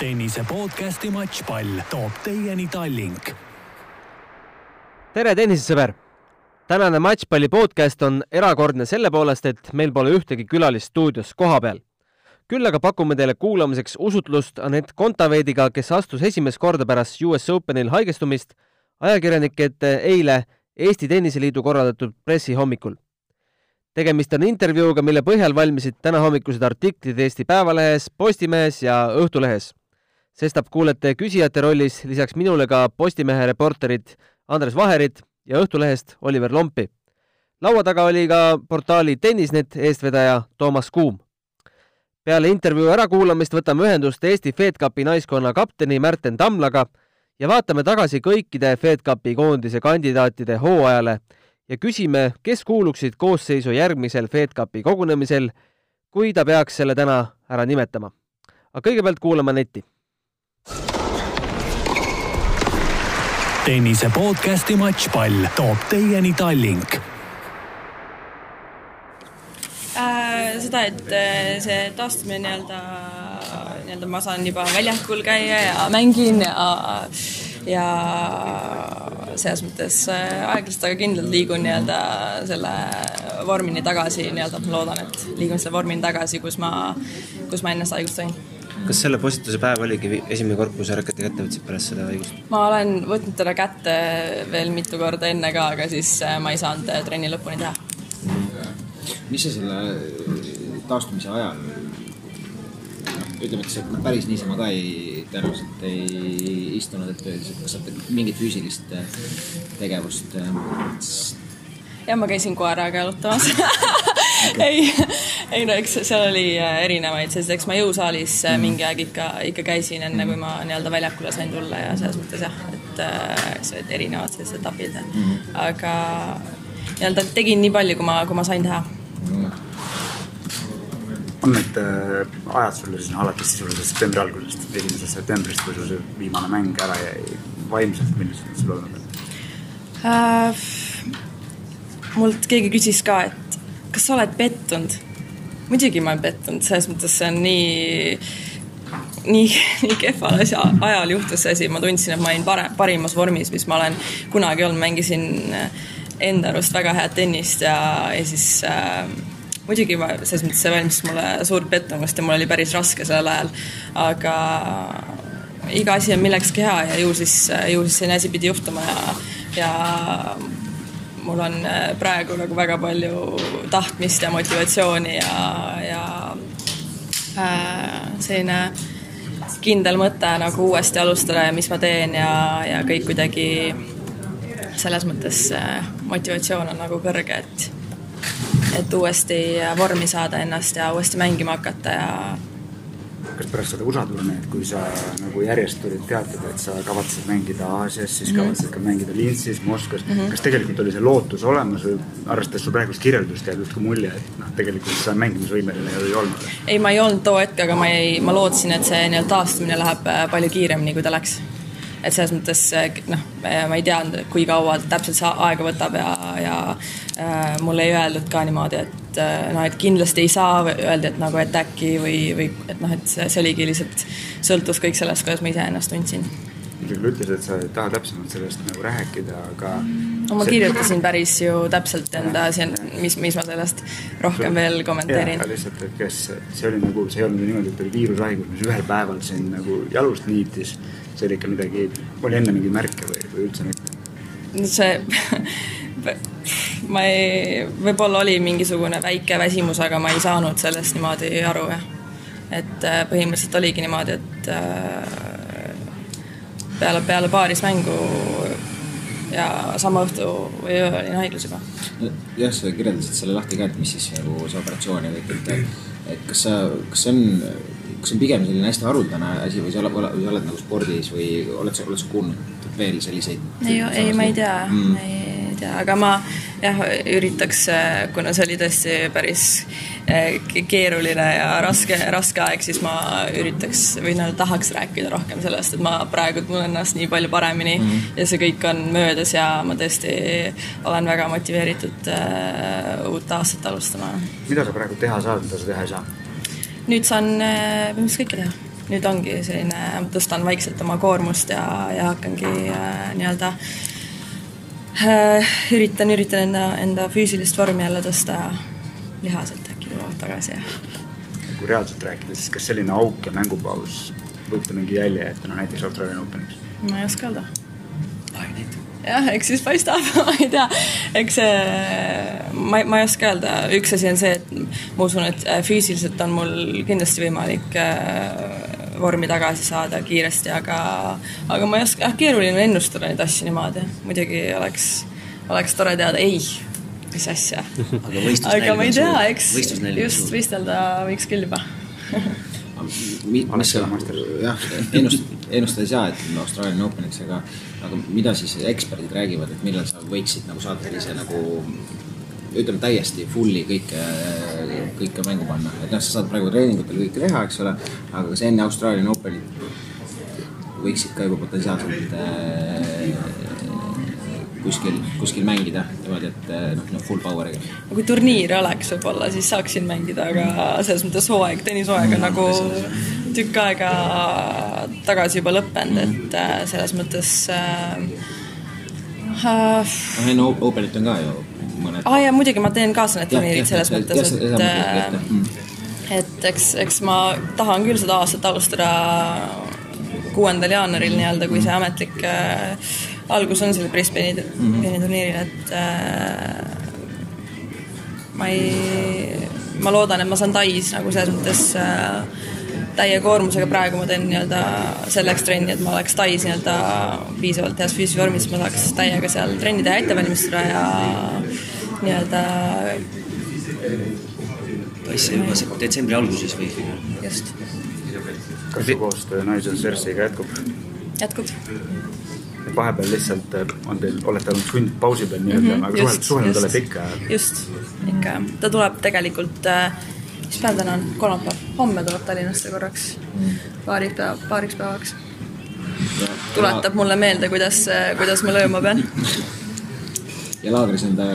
tennise podcasti Matšpall toob teieni Tallink. tere, tennisesõber! tänane Matšpalli podcast on erakordne selle poolest, et meil pole ühtegi külalist stuudios kohapeal. küll aga pakume teile kuulamiseks usutlust Anett Kontaveediga, kes astus esimest korda pärast US Openil haigestumist ajakirjanike ette eile Eesti Tenniseliidu korraldatud pressihommikul tegemist on intervjuuga, mille põhjal valmisid tänahommikused artiklid Eesti Päevalehes, Postimehes ja Õhtulehes. Sestap kuulete küsijate rollis lisaks minule ka Postimehe reporterid Andres Vaherit ja Õhtulehest Oliver Lompi. laua taga oli ka portaali Tennisnet eestvedaja Toomas Kuum. peale intervjuu ärakuulamist võtame ühendust Eesti FedCupi naiskonna kapteni Märten Tamlaga ja vaatame tagasi kõikide FedCupi koondise kandidaatide hooajale ja küsime, kes kuuluksid koosseisu järgmisel FedCupi kogunemisel, kui ta peaks selle täna ära nimetama. aga kõigepealt kuulame netti. Tennise podcasti Matšpall toob teieni Tallink äh,. seda, et äh, see taastumine nii-öelda, nii-öelda ma saan juba väljakul käia ja mängin ja ja selles mõttes äh, aeglaselt, aga kindlalt liigun nii-öelda selle vormini tagasi nii-öelda, ma loodan, et liigun selle vormini tagasi, kus ma, kus ma enne seda haigust sain kas selle postituse päev oligi esimene kord, kui sa raketi kätte võtsid pärast seda haigust? ma olen võtnud teda kätte veel mitu korda enne ka, aga siis äh, ma ei saanud äh, trenni lõpuni teha. mis sa selle taastumise ajal ütleme, et see päris niisama ka ei, tõenäoliselt ei istunud, et kas sa mingit füüsilist äh, tegevust? Äh, ja ma käisin koeraga jalutamas okay. ei, ei no eks seal oli äh, erinevaid, sest eks ma jõusaalis mm. mingi aeg ikka, ikka käisin enne, kui ma nii-öelda väljakule sain tulla ja selles mõttes jah, et eks olid erinevad sellised etapid mm., aga nii-öelda tegin nii palju, kui ma, kui ma sain teha mm on need äh, ajad sulle siis alates sisuliselt septembri algusest, esimesest septembrist, kui sul see viimane mäng ära jäi, vaimselt, millised need sul olnud on äh,? mult keegi küsis ka, et kas sa oled pettunud? muidugi ma olen pettunud, selles mõttes see on nii nii, nii kehval asja, ajal juhtus see asi, ma tundsin, et ma olin pare-, parimas vormis, mis ma olen kunagi olnud, mängisin enda arust väga head tennist ja, ja siis äh, muidugi ma, selles mõttes see valmistas mulle suurt pettumust ja mul oli päris raske sellel ajal, aga iga asi on millekski hea ja ju siis, ju siis selline asi pidi juhtuma ja, ja mul on praegu nagu väga palju tahtmist ja motivatsiooni ja, ja äh, selline kindel mõte nagu uuesti alustada ja mis ma teen ja, ja kõik kuidagi selles mõttes äh, motivatsioon on nagu kõrge, et et uuesti vormi saada ennast ja uuesti mängima hakata ja kas pärast seda USA turneed, kui sa nagu järjest tulid teatada, et sa kavatsed mängida Aasias, siis -hmm. kavatsed ka mängida Linzis, Moskvas mm, -hmm. kas tegelikult oli see lootus olemas või arvestades su praegust kirjeldust jääb justkui mulje, et noh, tegelikult sa mängimisvõimeline ei olnud? ei, ma ei olnud too hetk, aga ma ei, ma lootsin, et see nii-öelda taastumine läheb äh, palju kiiremini, kui ta läks et selles mõttes eh, noh, ma ei teadnud, kui kaua täpselt see aega võtab ja, ja äh, mulle ei öeldud ka niimoodi, et äh, noh, et kindlasti ei saa, öeldi, et nagu, et äkki või, või et noh, et see, see oligi lihtsalt, sõltus kõik sellest, kuidas ma iseennast tundsin. muidugi ütlesid, et sa ei taha täpsemalt sellest nagu rääkida, aga no ma see... kirjutasin päris ju täpselt enda mis, mis ma sellest rohkem see, veel kommenteerin. lihtsalt, et kes, see oli nagu, see ei olnud niimoodi, et oli viirushaigus, mis ühel päeval sind nagu jalust niitis see oli ikka midagi, oli enne mingeid märke või, või üldse mitte? no see ma ei, võib-olla oli mingisugune väike väsimus, aga ma ei saanud sellest niimoodi aru, jah. et äh, põhimõtteliselt oligi niimoodi, et äh, peale, peale paaris mängu ja sama õhtu või öö olin haiglas juba. jah, sa kirjeldasid selle lahti ka, et mis siis nagu see operatsioon ja kõik, et, et kas sa, kas see on kas see on pigem selline hästi haruldane asi või sa oled, sa oled nagu spordis või oled sa, oled sa kuulnud veel selliseid? ei, ei, ma ei tea mm., ei tea, aga ma jah, üritaks, kuna see oli tõesti päris eh, keeruline ja raske, raske aeg, siis ma üritaks või noh, tahaks rääkida rohkem sellest, et ma praegu tunnen ennast nii palju paremini mm -hmm. ja see kõik on möödas ja ma tõesti olen väga motiveeritud uh, uut aastat alustama. mida sa praegu teha saad, mida sa teha ei saa? nüüd saan põhimõtteliselt äh, kõike teha. nüüd ongi selline, tõstan vaikselt oma koormust ja, ja hakkangi äh, nii-öelda äh, üritan, üritan enda, enda füüsilist vormi jälle tõsta ja lihased äkki tulevad tagasi ja kui reaalselt rääkida, siis kas selline auk ja mängupaus võib ta mingi jälje jätta, no näiteks Austraalia Openiks? ma ei oska öelda aeg näitab. jah, eks siis paistab, ma ei tea, eks see, ma, ma ei oska öelda, üks asi on see, et ma usun, et äh, füüsiliselt on mul kindlasti võimalik äh, vormi tagasi saada kiiresti, aga aga ma ei oska, jah, keeruline on ennustada neid asju niimoodi, muidugi oleks, oleks tore teada ei, mis asja. aga aga ma ei tea, eks just võistelda võiks küll juba. Mi, mis sa jah, ennustada, ennustada ei saa, et Austraalia Openiks, aga, aga mida siis eksperdid räägivad, et millal sa võiksid nagu saada sellise nagu ütleme täiesti fully kõike, kõike mängu panna, et noh, sa saad praegu treeningutel kõike teha, eks ole, aga kas enne Austraalia Openit võiksid ka juba potentsiaalselt äh, kuskil, kuskil mängida? Niimoodi, et äh, noh, noh full power'iga. kui turniir oleks võib-olla, siis saaksin mängida, aga selles mõttes hooaeg, tennishooaeg on nagu tükk aega tagasi juba lõppenud, et äh, selles mõttes äh, äh, noh, enne O- Openit on ka ju mõned aa ja muidugi ma teen kaasa need Jah, turniirid jah, selles jah, mõttes, et. Mm. äh, et eks, eks ma tahan küll seda aastat alustada kuuendal jaanuaril nii-öelda, kui see ametlik äh, algus on sellel Brisbane'i mm -hmm. turniiril, et äh, ma ei, ma loodan, et ma saan Tais nagu selles mõttes äh, täie koormusega, praegu ma teen nii-öelda selleks trenni, et ma oleks Tais nii-öelda piisavalt heas füüsilises vormis, ma saaks täiega seal trenni teha, ette valmistada ja nii-öelda Taisse juba se- detsembri alguses või? just kas su koostöö Nigel Cersiga jätkub? jätkub. vahepeal lihtsalt äh, on teil, olete olnud sundpausi peal nii-öelda mm, -hmm, aga suhelnud, suhelnud olete ikka. just, ikka jah, ta tuleb tegelikult äh,, mis päev täna on, kolmapäev, homme tuleb Tallinnasse korraks mm. paariks päev, paariks päevaks. tuletab mulle meelde, kuidas, kuidas ma lööma pean. ja laagris on ta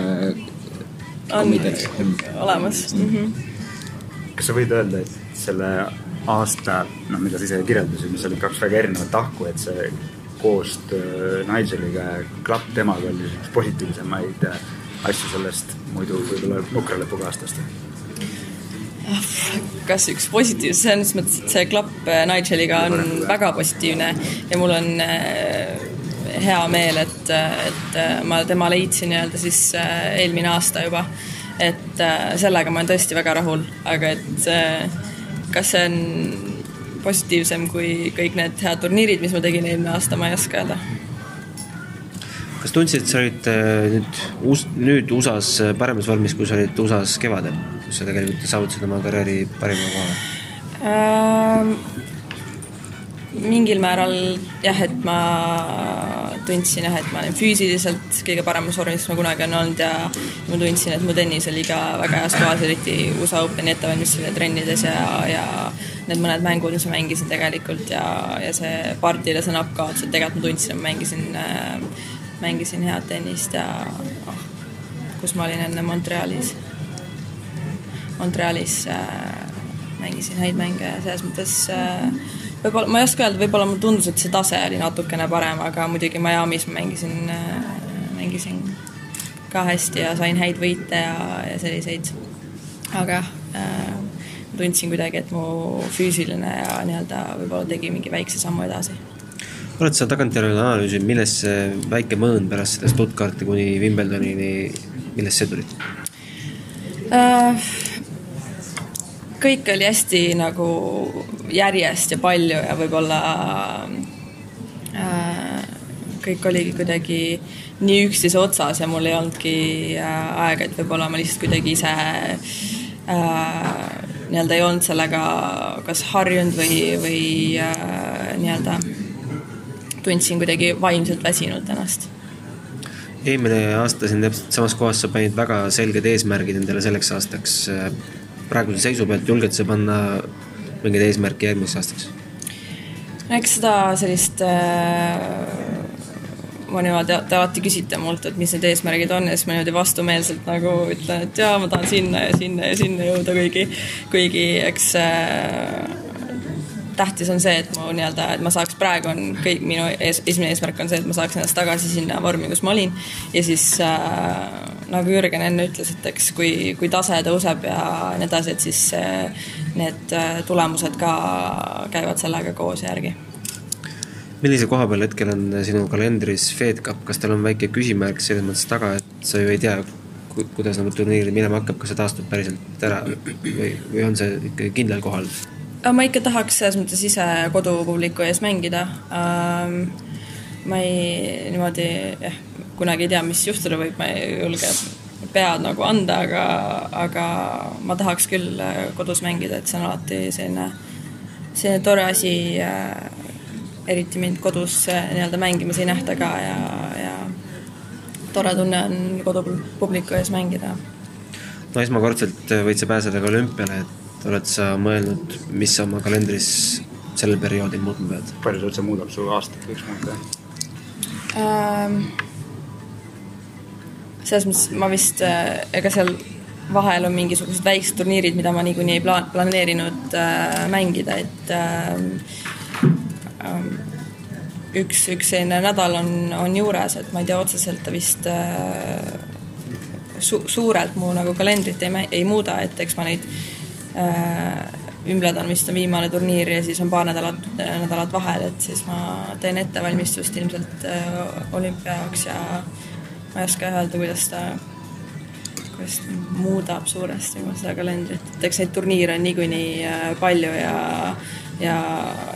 on committed. olemas mm. -hmm. kas sa võid öelda, et selle aasta, noh, mida sa ise kirjeldasid, mis olid kaks väga erinevat tahku, et see koostöö Nigeliga ja klapp temaga oli üks positiivsemaid asju sellest muidu võib-olla nukra lõpuga aastast? Kas üks positiivne, selles mõttes, et see klapp äh, Nigeliga on väga positiivne ja mul on äh, hea meel, et, et äh, ma tema leidsin nii-öelda siis eelmine aasta juba. et sellega ma olen tõesti väga rahul, aga et kas see on positiivsem kui kõik need head turniirid, mis ma tegin eelmine aasta, ma ei oska öelda. Kas tundsid, et sa olid äh, nüüd nüüd USA-s äh, paremas vormis, kui sa olid USA-s kevadel, kus sa tegelikult saavutasid oma karjääri parima koha? Ähm, mingil määral jah, et ma tundsin jah, et ma olen füüsiliselt kõige paremas vormis, mis ma kunagi olen olnud ja ma tundsin, et mu tennis oli ka väga heas kohas, eriti USA Openi ettevalmistusel ja trennides ja, ja need mõned mängud, mis ma mängisin tegelikult ja, ja see Pardile see napp-kaotus, et tegelikult ma tundsin, et ma mängisin äh,, mängisin head tennist ja noh, kus ma olin enne Montrealis Montrealis äh, mängisin häid mänge ja selles mõttes äh, võib-olla, ma ei oska öelda, võib-olla mulle tundus, et see tase oli natukene parem, aga muidugi Miami's ma mängisin äh,, mängisin ka hästi ja sain häid võite ja, ja selliseid. aga jah äh,, tundsin kuidagi, et mu füüsiline ja nii-öelda võib-olla tegi mingi väikse sammu edasi oled sa tagantjärele analüüsinud, millest see väike mõõn pärast seda Stuttgarti kuni Wimbledonini, millest see tuli? Äh, kõik oli hästi nagu järjest ja palju ja võib-olla äh, kõik oligi kuidagi nii üksteise otsas ja mul ei olnudki äh, aega, et võib-olla ma lihtsalt kuidagi ise äh, nii-öelda ei olnud sellega kas harjunud või, või äh, nii-öelda tundsin kuidagi vaimselt väsinud ennast eelmine aasta siin täpselt samas kohas sa panid väga selged eesmärgid endale selleks aastaks. praeguse seisu pealt julged sa panna mingeid eesmärke järgmiseks aastaks? eks seda sellist äh, ma niimoodi, te alati küsite mult, et mis need eesmärgid on ja siis ma niimoodi vastumeelselt nagu ütlen, et jaa, ma tahan sinna ja sinna ja sinna jõuda, kuigi, kuigi eks äh, tähtis on see, et mu nii-öelda, et ma saaks, praegu on kõik minu ees, esimene eesmärk on see, et ma saaks ennast tagasi sinna vormi, kus ma olin. ja siis äh, nagu Jürgen enne ütles, et eks kui, kui tase tõuseb ja nii edasi, et siis äh, need äh, tulemused ka käivad sellega koos järgi millise koha peal hetkel on sinu kalendris Fed Cup, kas tal on väike küsimärk selles mõttes taga, et sa ju ei tea, kuidas nagu turniir minema hakkab, kas see taastub päriselt ära või, või on see ikkagi kindlal kohal? Ma ikka tahaks selles mõttes ise kodupubliku ees mängida ähm,. ma ei niimoodi jah, kunagi ei tea, mis juhtuda võib, ma ei julge pead nagu anda, aga, aga ma tahaks küll kodus mängida, et see on alati selline, selline tore asi äh, eriti mind kodus äh, nii-öelda mängimas ei nähta ka ja, ja tore tunne on kodupubliku ees mängida. no esmakordselt võid sa pääseda ka olümpiale, et oled sa mõelnud, mis sa oma kalendris sellel perioodil muutma pead? palju see üldse muudab su aastat, võiks muuta ähm,? selles mõttes ma vist, äh, ega seal vahel on mingisugused väiksed turniirid, mida ma niikuinii ei pla-, planeerinud äh, mängida, et äh, Ähm, üks, üks selline nädal on, on juures, et ma ei tea, otseselt ta vist äh, su suurelt mu nagu kalendrit ei, ei muuda, et eks ma neid äh, Wimbledon vist on viimane turniir ja siis on paar nädalat, nädalat vahel, et siis ma teen ettevalmistust ilmselt äh, olümpia jaoks ja ma ei oska öelda, kuidas ta, kuidas ta muudab suuresti mu seda kalendrit, et eks neid turniire on niikuinii äh, palju ja ja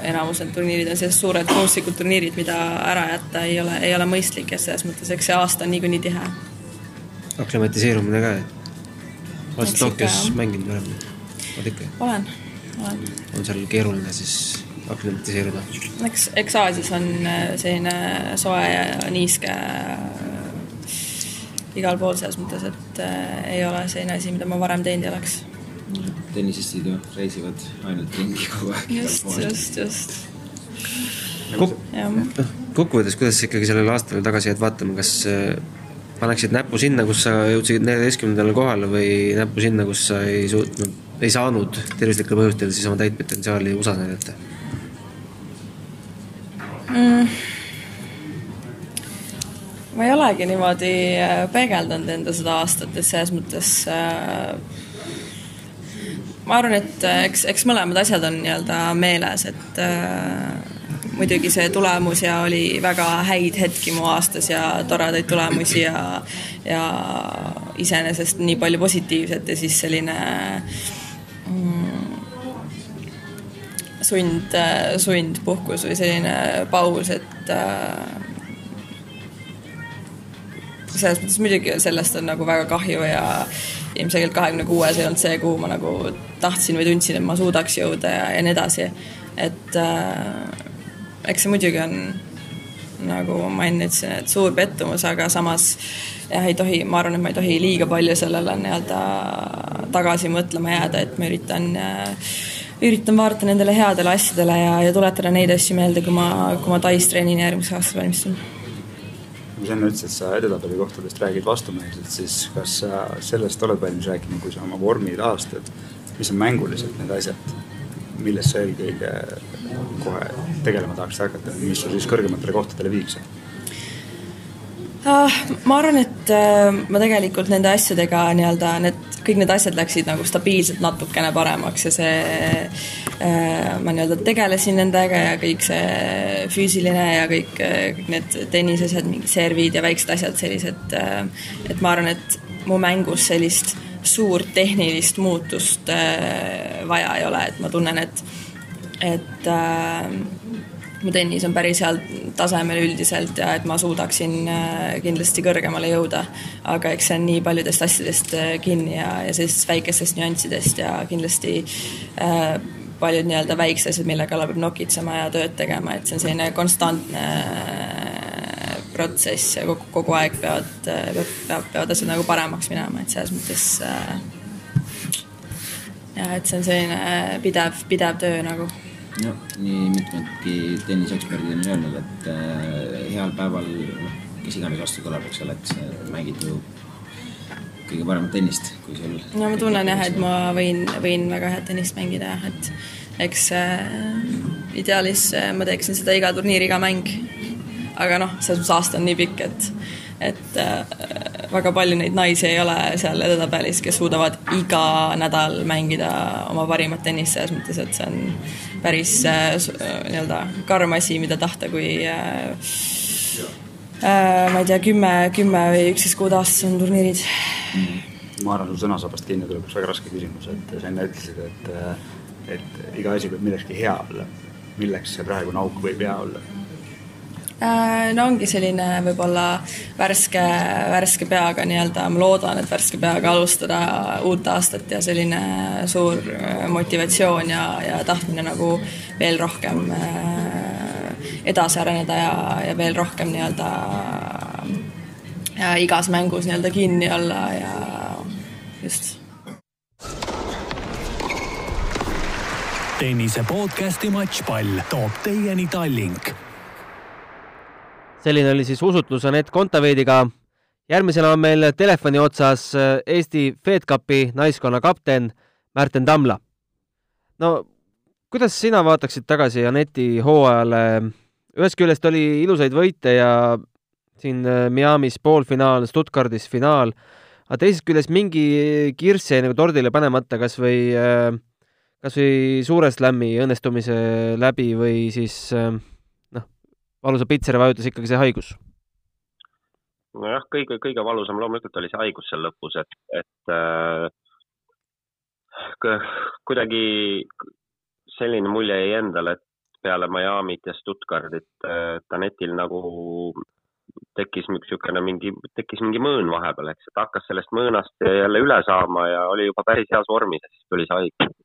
enamus need turniirid on sellised suured kunstlikud turniirid, mida ära jätta ei ole, ei ole mõistlik ja selles mõttes, eks see aasta on niikuinii tihe. aklimatiseerumine ka, oled sa Tokyos mänginud varem? Oled ikka? olen, olen. on seal keeruline siis aklimatiseeruda? eks, eks Aasias on äh, selline soe ja niiske äh, igal pool selles mõttes, et äh, ei ole selline asi, mida ma varem teinud ei oleks tennisistid ju reisivad ainult ringi kogu aeg. just, just, just. Kuk. kokkuvõttes, kuidas sa ikkagi sellele aastale tagasi jääd vaatama, kas paneksid näpu sinna, kus sa jõudsid neljateistkümnendale kohale või näpu sinna, kus sa ei suutnud, ei saanud tervislikel põhjustel siis oma täit potentsiaali USA-s näidata mm.? ma ei olegi niimoodi äh, peegeldanud enda seda aastat, et selles mõttes äh, ma arvan, et äh, eks, eks mõlemad asjad on nii-öelda meeles, et äh, muidugi see tulemus ja oli väga häid hetki mu aastas ja toredaid tulemusi ja, ja iseenesest nii palju positiivset ja siis selline mm, sund, äh, sundpuhkus või selline paus, et äh, selles mõttes muidugi sellest on nagu väga kahju ja ilmselgelt kahekümne kuues ei olnud see, kuhu ma nagu tahtsin või tundsin, et ma suudaks jõuda ja, ja nii edasi. et äh, eks see muidugi on nagu ma enne ütlesin, et suur pettumus, aga samas jah, ei tohi, ma arvan, et ma ei tohi liiga palju sellele nii-öelda tagasi mõtlema jääda, et ma üritan äh, üritan vaadata nendele headele asjadele ja, ja tuletada neid asju meelde, kui ma, kui ma Tais treenini järgmiseks aastaks valmistun kui sa enne ütlesid, et sa edetabeli kohtadest räägid vastumeelselt, siis kas sa sellest oled valmis rääkima, kui sa oma vormi taastad, mis on mänguliselt need asjad, millest sa eelkõige kohe tegelema tahaksid hakata, mis su siis kõrgematele kohtadele viiks? Ah, ma arvan, et äh, ma tegelikult nende asjadega nii-öelda need, kõik need asjad läksid nagu stabiilselt natukene paremaks ja see äh,, ma nii-öelda tegelesin nendega ja kõik see füüsiline ja kõik, kõik need tennisasjad, mingid servid ja väiksed asjad sellised äh,, et ma arvan, et mu mängus sellist suurt tehnilist muutust äh, vaja ei ole, et ma tunnen, et, et äh, mu tennis on päris heal tasemel üldiselt ja et ma suudaksin äh, kindlasti kõrgemale jõuda. aga eks see on nii paljudest asjadest äh, kinni ja, ja sellistest väikestest nüanssidest ja kindlasti äh, paljud nii-öelda väiksed asjad, mille kallal peab nokitsema ja tööd tegema, et see on selline konstantne äh, protsess ja kogu, kogu aeg peavad, peab, peab, peavad asjad nagu paremaks minema, et selles mõttes äh, jah, et see on selline pidev, pidev töö nagu jah, nii mitmedki tenniseeksperdid on öelnud, et äh, heal päeval, noh, kes iganes vastu tuleb, eks ole, et sa mängid ju kõige paremat tennist, kui sul? no ma tunnen jah, et ma võin, võin väga head tennist mängida et eks äh, ideaalis äh, ma teeksin seda iga turniir, iga mäng. aga noh, selles mõttes aasta on nii pikk, et, et äh, väga palju neid naisi ei ole seal edetabelis, kes suudavad iga nädal mängida oma parimat tennist, selles mõttes, et see on päris äh, äh nii-öelda karm asi, mida tahta, kui äh, äh, ma ei tea, kümme, kümme või üksteist kuud aastas on turniirid mm. ma arvan, su sõnasabast kinni tuleb üks väga raske küsimus, et sa enne ütlesid, et et iga asi peab millekski hea olla. milleks see praegune auk võib hea olla? Äh, no ongi selline võib-olla värske, värske peaga nii-öelda, ma loodan, et värske peaga alustada uut aastat ja selline suur äh, motivatsioon ja, ja tahtmine nagu veel rohkem äh, edasi areneda ja, ja veel rohkem nii-öelda igas mängus nii-öelda kinni olla ja just tennise podcasti Matšpall toob teieni Tallink. Selline oli siis usutlus Anett Kontaveidiga. järgmisena on meil telefoni otsas äh, Eesti FedCupi naiskonna kapten Märten Tamla. no kuidas sina vaataksid tagasi Aneti hooajale? ühest küljest oli ilusaid võite ja siin äh, Miami's poolfinaal, Stuttgardis finaal, aga teisest küljest mingi kirss jäi nagu tordile panemata, kas või äh, kas või suure slam'i õnnestumise läbi või siis noh, valusa pitseri vajutas ikkagi see haigus? nojah, kõige, kõige valusam loomulikult oli see haigus seal lõpus, et, et äh, kuidagi selline mulje jäi endale, et peale Miami't ja Stuttgardit äh, Tanetil nagu tekkis niisugune mingi, tekkis mingi mõõn vahepeal, eks, et hakkas sellest mõõnast jälle üle saama ja oli juba päris heas vormis ja siis tuli see haigus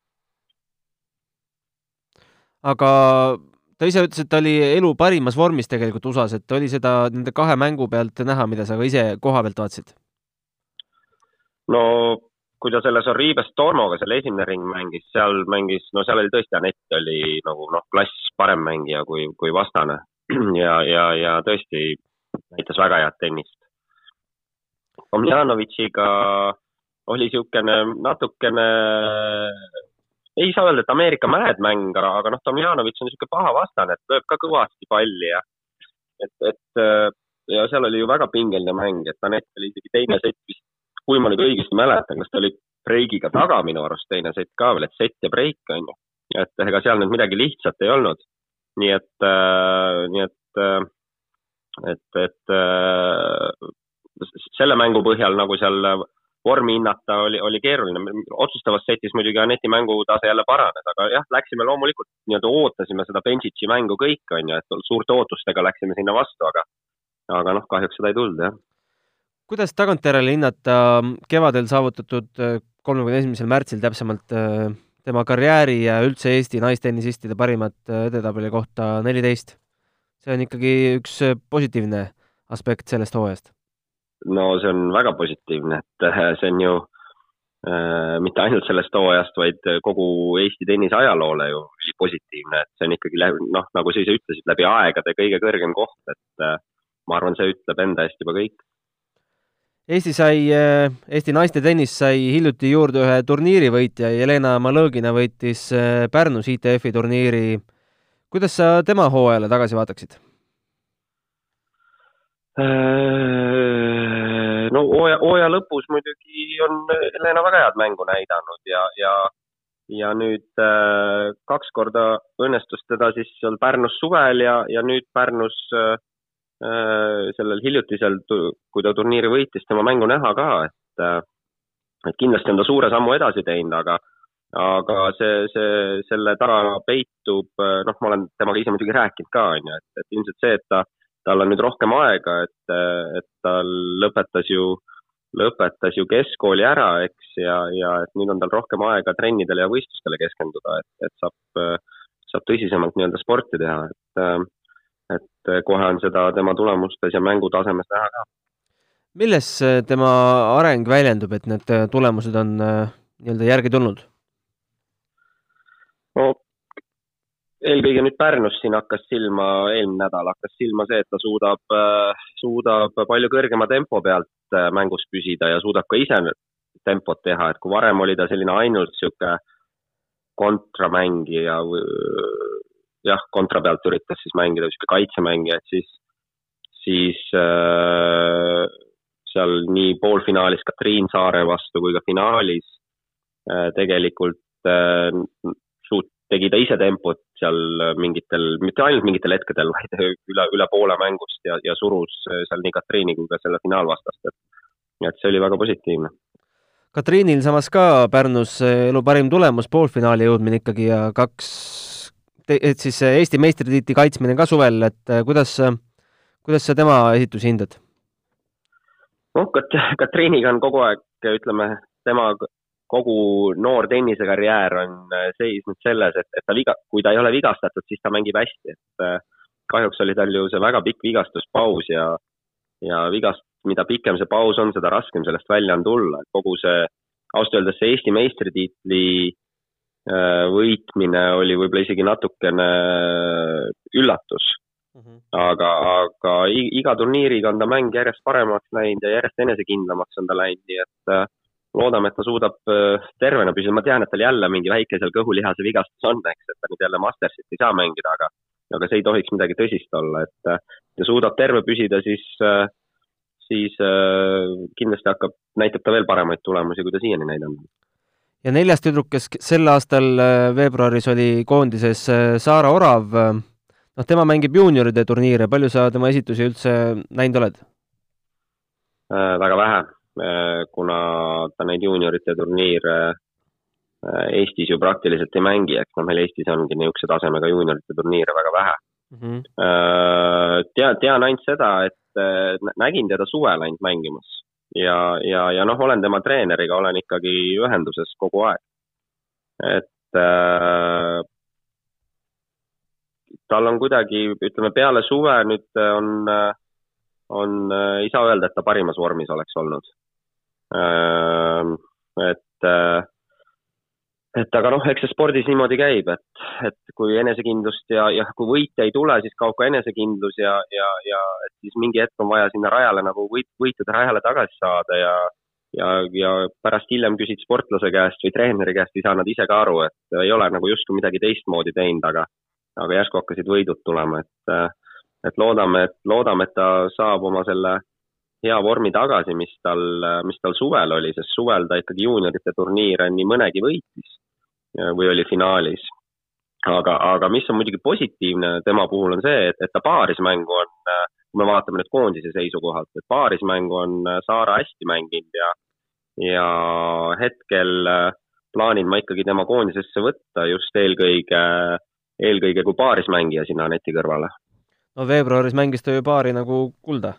aga ta ise ütles, et ta oli elu parimas vormis tegelikult USA-s, et oli seda nende kahe mängu pealt näha, mida sa ka ise koha pealt vaatasid? no kui ta selles Arribes Tormoga selle esimene ring mängis, seal mängis, no seal oli tõesti, Anett oli nagu noh, klass parem mängija kui, kui vastane ja, ja, ja tõesti näitas väga head tennist. Omjanovitšiga oli niisugune natukene ei saa öelda, et Ameerika mäedmäng, aga noh, Tomjanovitš on niisugune paha vastane, et lööb ka kõvasti palli ja et, et ja seal oli ju väga pingeline mäng, et Anett oli isegi teine sett vist, kui ma nüüd õigesti mäletan, kas ta oli breigiga taga minu arust teine sett ka veel, et sett ja breik on ju. et ega seal nüüd midagi lihtsat ei olnud. nii et äh,, nii et äh,, et, et äh, selle mängu põhjal nagu seal vormi hinnata oli, oli keeruline. otsustavas setis muidugi Aneti mängutase jälle paranes, aga jah, läksime loomulikult, nii-öelda ootasime seda Benchitši mängu kõik, on ju, et suurte ootustega läksime sinna vastu, aga aga noh, kahjuks seda ei tulnud, jah. kuidas tagantjärele hinnata kevadel saavutatud äh, kolmekümne esimesel märtsil täpsemalt äh, tema karjääri ja üldse Eesti naistennisistide parimat äh, edetabeli kohta neliteist? see on ikkagi üks positiivne aspekt sellest hooajast no see on väga positiivne, et äh, see on ju äh, mitte ainult sellest hooajast, vaid kogu Eesti tennise ajaloole ju positiivne, et see on ikkagi noh, nagu sa ise ütlesid, läbi aegade kõige kõrgem koht, et äh, ma arvan, see ütleb enda eest juba kõik. Eesti sai, äh, Eesti naiste tennis sai hiljuti juurde ühe turniirivõitja, Jelena Malõgina võitis äh, Pärnus ITF-i turniiri. kuidas sa tema hooajale tagasi vaataksid? Äh, no hooaja, hooaja lõpus muidugi on Helena väga head mängu näidanud ja, ja, ja nüüd äh, kaks korda õnnestus teda siis seal Pärnus suvel ja, ja nüüd Pärnus äh, äh, sellel hiljutisel, kui ta turniiri võitis, tema mängu näha ka, et äh, et kindlasti on ta suure sammu edasi teinud, aga aga see, see, selle taga peitub, noh, ma olen temaga ise muidugi rääkinud ka, on ju, et, et ilmselt see, et ta tal on nüüd rohkem aega, et, et ta lõpetas ju, lõpetas ju keskkooli ära, eks, ja, ja et nüüd on tal rohkem aega trennidele ja võistlustele keskenduda, et, et saab, saab tõsisemalt nii-öelda sporti teha, et, et kohe on seda tema tulemustes ja mängutasemes näha ka. milles tema areng väljendub, et need tulemused on nii-öelda järgi tulnud? no eelkõige nüüd Pärnus siin hakkas silma, eelmine nädal hakkas silma see, et ta suudab, suudab palju kõrgema tempo pealt mängus püsida ja suudab ka ise tempot teha, et kui varem oli ta selline ainult niisugune kontramängija või jah, kontra pealt üritas siis mängida, niisugune kaitsemängija, et siis, siis äh, seal nii poolfinaalis Katriin Saare vastu kui ka finaalis äh, tegelikult äh, suut-, tegi ta ise tempot seal mingitel, mitte ainult mingitel hetkedel, vaid üle, üle poole mängust ja, ja surus seal nii Katriini kui ka selle finaalvastast, et et see oli väga positiivne Katriinil samas ka Pärnus elu parim tulemus, poolfinaali jõudmine ikkagi ja kaks, et siis Eesti meistritiitli kaitsmine ka suvel, et äh, kuidas, kuidas sa tema esitusi hindad? noh, Kat-, Katriiniga on kogu aeg, ütleme, tema kogu noor tennisekarjäär on äh, seisnud selles, et, et ta viga-, kui ta ei ole vigastatud, siis ta mängib hästi, et äh, kahjuks oli tal ju see väga pikk vigastuspaus ja, ja vigast-, mida pikem see paus on, seda raskem sellest välja on tulla, et kogu see, ausalt öeldes see Eesti meistritiitli äh, võitmine oli võib-olla isegi natukene üllatus mm. -hmm. aga, aga iga turniiriga on ta mäng järjest paremaks läinud ja järjest enesekindlamaks on ta läinud, nii et äh, loodame, et ta suudab äh, tervena püsida, ma tean, et tal jälle mingi väike seal kõhulihase vigastus on, eks, et ta nüüd jälle Mastersit ei saa mängida, aga aga see ei tohiks midagi tõsist olla, et ta suudab terve püsida, siis äh, siis äh, kindlasti hakkab, näitab ta veel paremaid tulemusi, kui ta siiani näidanud. ja neljas tüdruk, kes sel aastal äh, veebruaris oli koondises, äh, Saara Orav, noh, tema mängib juunioride turniire, palju sa tema esitusi üldse näinud oled? väga vähe, kuna ta neid juuniorite turniire Eestis ju praktiliselt ei mängi, eks noh, meil Eestis ongi niisuguse tasemega juuniorite turniire väga vähe mm. -hmm. tea, tean ainult seda, et äh, nägin teda suvel ainult mängimas ja, ja, ja noh, olen tema treeneriga, olen ikkagi ühenduses kogu aeg. et äh, tal on kuidagi, ütleme peale suve nüüd on, on, ei saa öelda, et ta parimas vormis oleks olnud äh,. Et äh, et aga noh, eks see spordis niimoodi käib, et, et kui enesekindlust ja, ja kui võite ei tule, siis kaob ka enesekindlus ja, ja, ja et siis mingi hetk on vaja sinna rajale nagu võit, võitude rajale tagasi saada ja ja, ja pärast hiljem küsid sportlase käest või treeneri käest, ei saa nad ise ka aru, et ei ole nagu justkui midagi teistmoodi teinud, aga aga järsku hakkasid võidud tulema, et et loodame, et loodame, et ta saab oma selle hea vormi tagasi, mis tal, mis tal suvel oli, sest suvel ta ikkagi juuniorite turniire nii mõnegi võitis või oli finaalis. aga, aga mis on muidugi positiivne tema puhul on see, et, et ta paarismängu on, kui me vaatame nüüd koondise seisukohalt, et paarismängu on Saara hästi mänginud ja, ja hetkel plaanin ma ikkagi tema koondisesse võtta just eelkõige, eelkõige kui paarismängija sinna Aneti kõrvale. no veebruaris mängis ta ju paari nagu kulda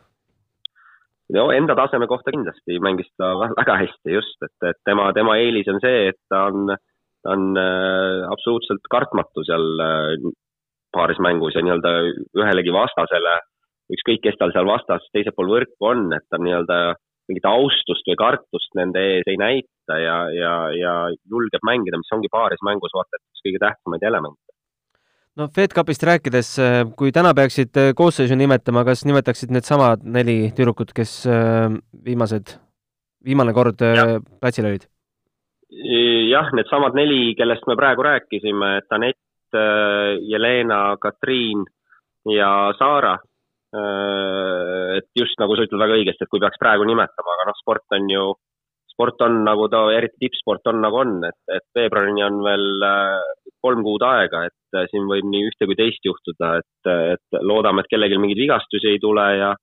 no enda taseme kohta kindlasti mängis ta väga hästi just, et, et tema, tema eelis on see, et ta on ta on äh, absoluutselt kartmatu seal äh, paaris mängus ja nii-öelda ühelegi vastasele, ükskõik, kes tal seal vastas teisel pool võrku on, et ta nii-öelda mingit austust või kartust nende ees ei näita ja, ja, ja julgeb mängida, mis ongi paaris mängus vaata et üks kõige tähtsamaid elemente. No Fed Cupist rääkides, äh, kui täna peaksid koosseisu nimetama, kas nimetaksid needsamad neli tüdrukut, kes viimased, viimane kord ja. platsil olid? jah, needsamad neli, kellest me praegu rääkisime, Tanett, äh, Jelena, Katriin ja Saara. Äh, et just nagu sa ütled väga õigesti, et kui peaks praegu nimetama, aga noh, sport on ju, sport on nagu ta, eriti tippsport on nagu on, et, et veebruarini on veel äh, kolm kuud aega, et siin võib nii ühte kui teist juhtuda, et, et loodame, et kellelgi mingeid vigastusi ei tule ja,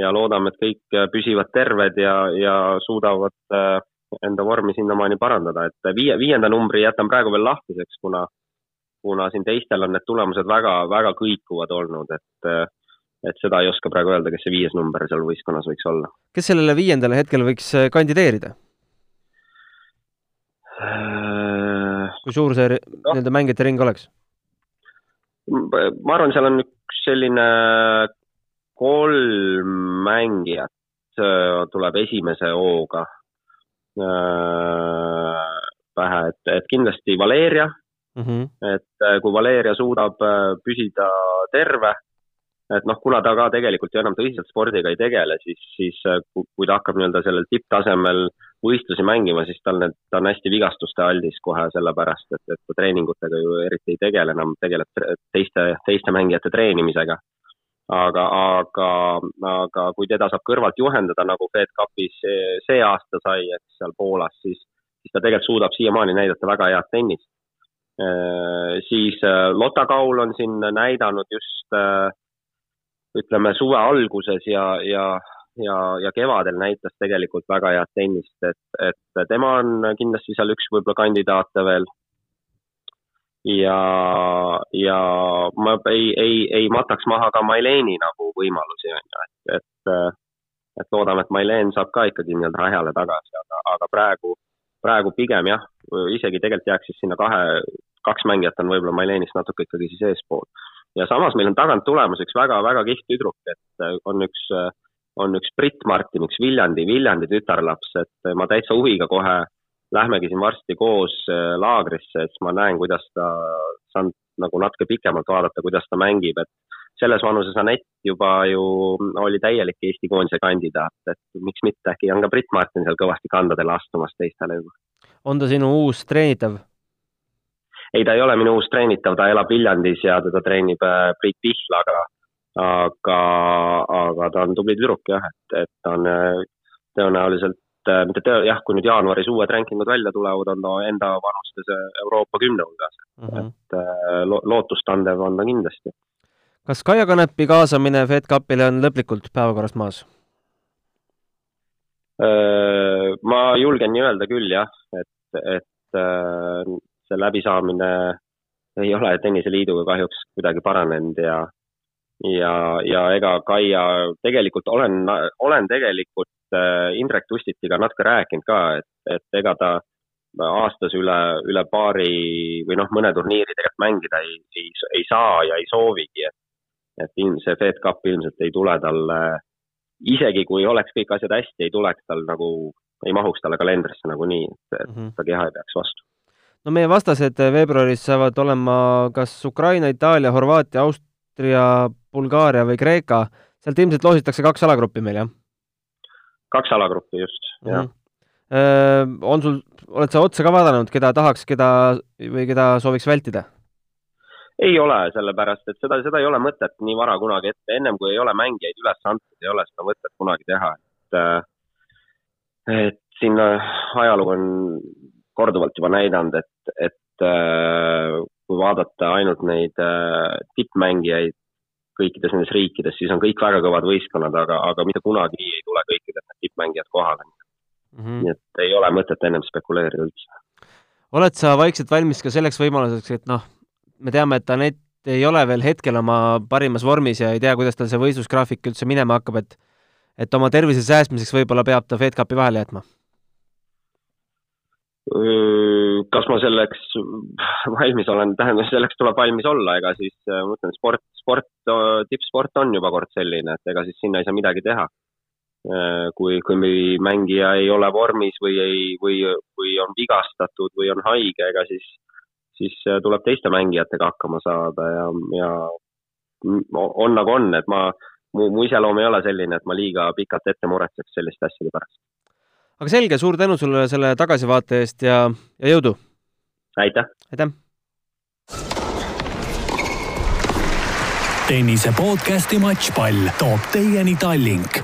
ja loodame, et kõik püsivad terved ja, ja suudavad äh, enda vormi sinnamaani parandada, et viie, viienda numbri jätan praegu veel lahtiseks, kuna, kuna siin teistel on need tulemused väga, väga kõikuvad olnud, et et seda ei oska praegu öelda, kes see viies number seal võistkonnas võiks olla. kes sellele viiendale hetkel võiks äh, kandideerida? Äh, kui suur see no. nii-öelda mängijate ring oleks? ma arvan, seal on üks selline kolm mängijat äh, tuleb esimese hooga Äh, pähe, et, et kindlasti Valeria mm. -hmm. et kui Valeria suudab püsida terve, et noh, kuna ta ka tegelikult ju enam tõsiselt spordiga ei tegele, siis, siis kui ta hakkab nii-öelda sellel tipptasemel võistlusi mängima, siis tal need, ta on hästi vigastuste aldis kohe sellepärast, et, et ta treeningutega ju eriti ei tegele enam, tegeleb teiste, teiste mängijate treenimisega aga, aga, aga kui teda saab kõrvalt juhendada, nagu Fed Cupis see, see aasta sai, eks seal Poolas, siis, siis ta tegelikult suudab siiamaani näidata väga head tennist. Äh, siis äh, Lotta Kaul on siin näidanud just äh, ütleme suve alguses ja, ja, ja, ja kevadel näitas tegelikult väga head tennist, et, et tema on kindlasti seal üks võib-olla kandidaate veel ja, ja ma ei, ei, ei mataks maha ka Maileeni nagu võimalusi, on ju, et, et, et loodame, et Maileen saab ka ikkagi nii-öelda rajale tagasi, aga, aga praegu, praegu pigem jah, isegi tegelikult jääks siis sinna kahe, kaks mängijat on võib-olla Maileenist natuke ikkagi siis eespool. ja samas meil on tagant tulemas üks väga-väga kihvt tüdruk, et on üks, on üks Brit Martin, üks Viljandi, Viljandi tütarlaps, et ma täitsa huviga kohe lähmegi siin varsti koos äh, laagrisse, et siis ma näen, kuidas ta, saan nagu natuke pikemalt vaadata, kuidas ta mängib, et selles vanuses Anett juba ju oli täielik Eesti koondise kandidaat, et miks mitte, äkki on ka Brit Martin seal kõvasti kandadele astumas teistele juba. on ta sinu uus treenitav? ei, ta ei ole minu uus treenitav, ta elab Viljandis ja teda treenib äh, Priit Pihl, aga aga, ta on tubli tüdruk jah, et, et ta on äh, tõenäoliselt Äh, mitte tea, jah, kui nüüd jaanuaris uued rankingud välja tulevad, on ta enda vanustes Euroopa kümne hulgas mm, -hmm. et äh, lo lootustandev on ta kindlasti. kas Kaia Kanepi kaasamine Fed Cupile on lõplikult päevakorrast maas? Äh, ma julgen nii öelda küll jah, et, et see läbisaamine ei ole Tenniseliiduga kahjuks kuidagi paranenud ja ja, ja ega Kaia, tegelikult olen, olen tegelikult Äh, Indrek Tustitiga natuke rääkinud ka, et, et ega ta aastas üle, üle paari või noh, mõne turniiri tegelikult mängida ei, ei, ei saa ja ei soovigi, et et see Fed Cup ilmselt ei tule talle, isegi kui oleks kõik asjad hästi, ei tuleks tal nagu, ei mahuks talle kalendrisse nagunii, et, et mm -hmm. ta keha ei peaks vastu. no meie vastased veebruaris saavad olema kas Ukraina, Itaalia, Horvaatia, Austria, Bulgaaria või Kreeka, sealt ilmselt loositakse kaks alagruppi meil, jah? kaks alagruppi just mm, -hmm. jah. On sul, oled sa otsa ka vaadanud, keda tahaks, keda või keda sooviks vältida? ei ole, sellepärast et seda, seda ei ole mõtet nii vara kunagi ette, ennem kui ei ole mängijaid üles antud, ei ole seda mõtet kunagi teha, et et siin ajalugu on korduvalt juba näidanud, et, et kui vaadata ainult neid tippmängijaid kõikides nendes riikides, siis on kõik väga kõvad võistkonnad, aga, aga mitte kunagi ei tule kõikidel need tippmängijad kohale mm. -hmm. nii et ei ole mõtet ennem spekuleerida üldse. oled sa vaikselt valmis ka selleks võimaluseks, et noh, me teame, et Anett ei ole veel hetkel oma parimas vormis ja ei tea, kuidas tal see võistlusgraafik üldse minema hakkab, et et oma tervise säästmiseks võib-olla peab ta Fed Cupi vahele jätma kas ma selleks valmis olen, tähendab, selleks tuleb valmis olla, ega siis ma ütlen, sport, sport, tippsport on juba kord selline, et ega siis sinna ei saa midagi teha. kui, kui mängija ei ole vormis või ei, või, või on vigastatud või on haige, ega siis, siis tuleb teiste mängijatega hakkama saada ja, ja on nagu on, et ma, mu, mu iseloom ei ole selline, et ma liiga pikalt ette muretseks selliste asjade pärast aga selge, suur tänu sulle selle tagasivaate eest ja, ja jõudu! aitäh! aitäh! tennise podcasti Matšpall toob teieni Tallink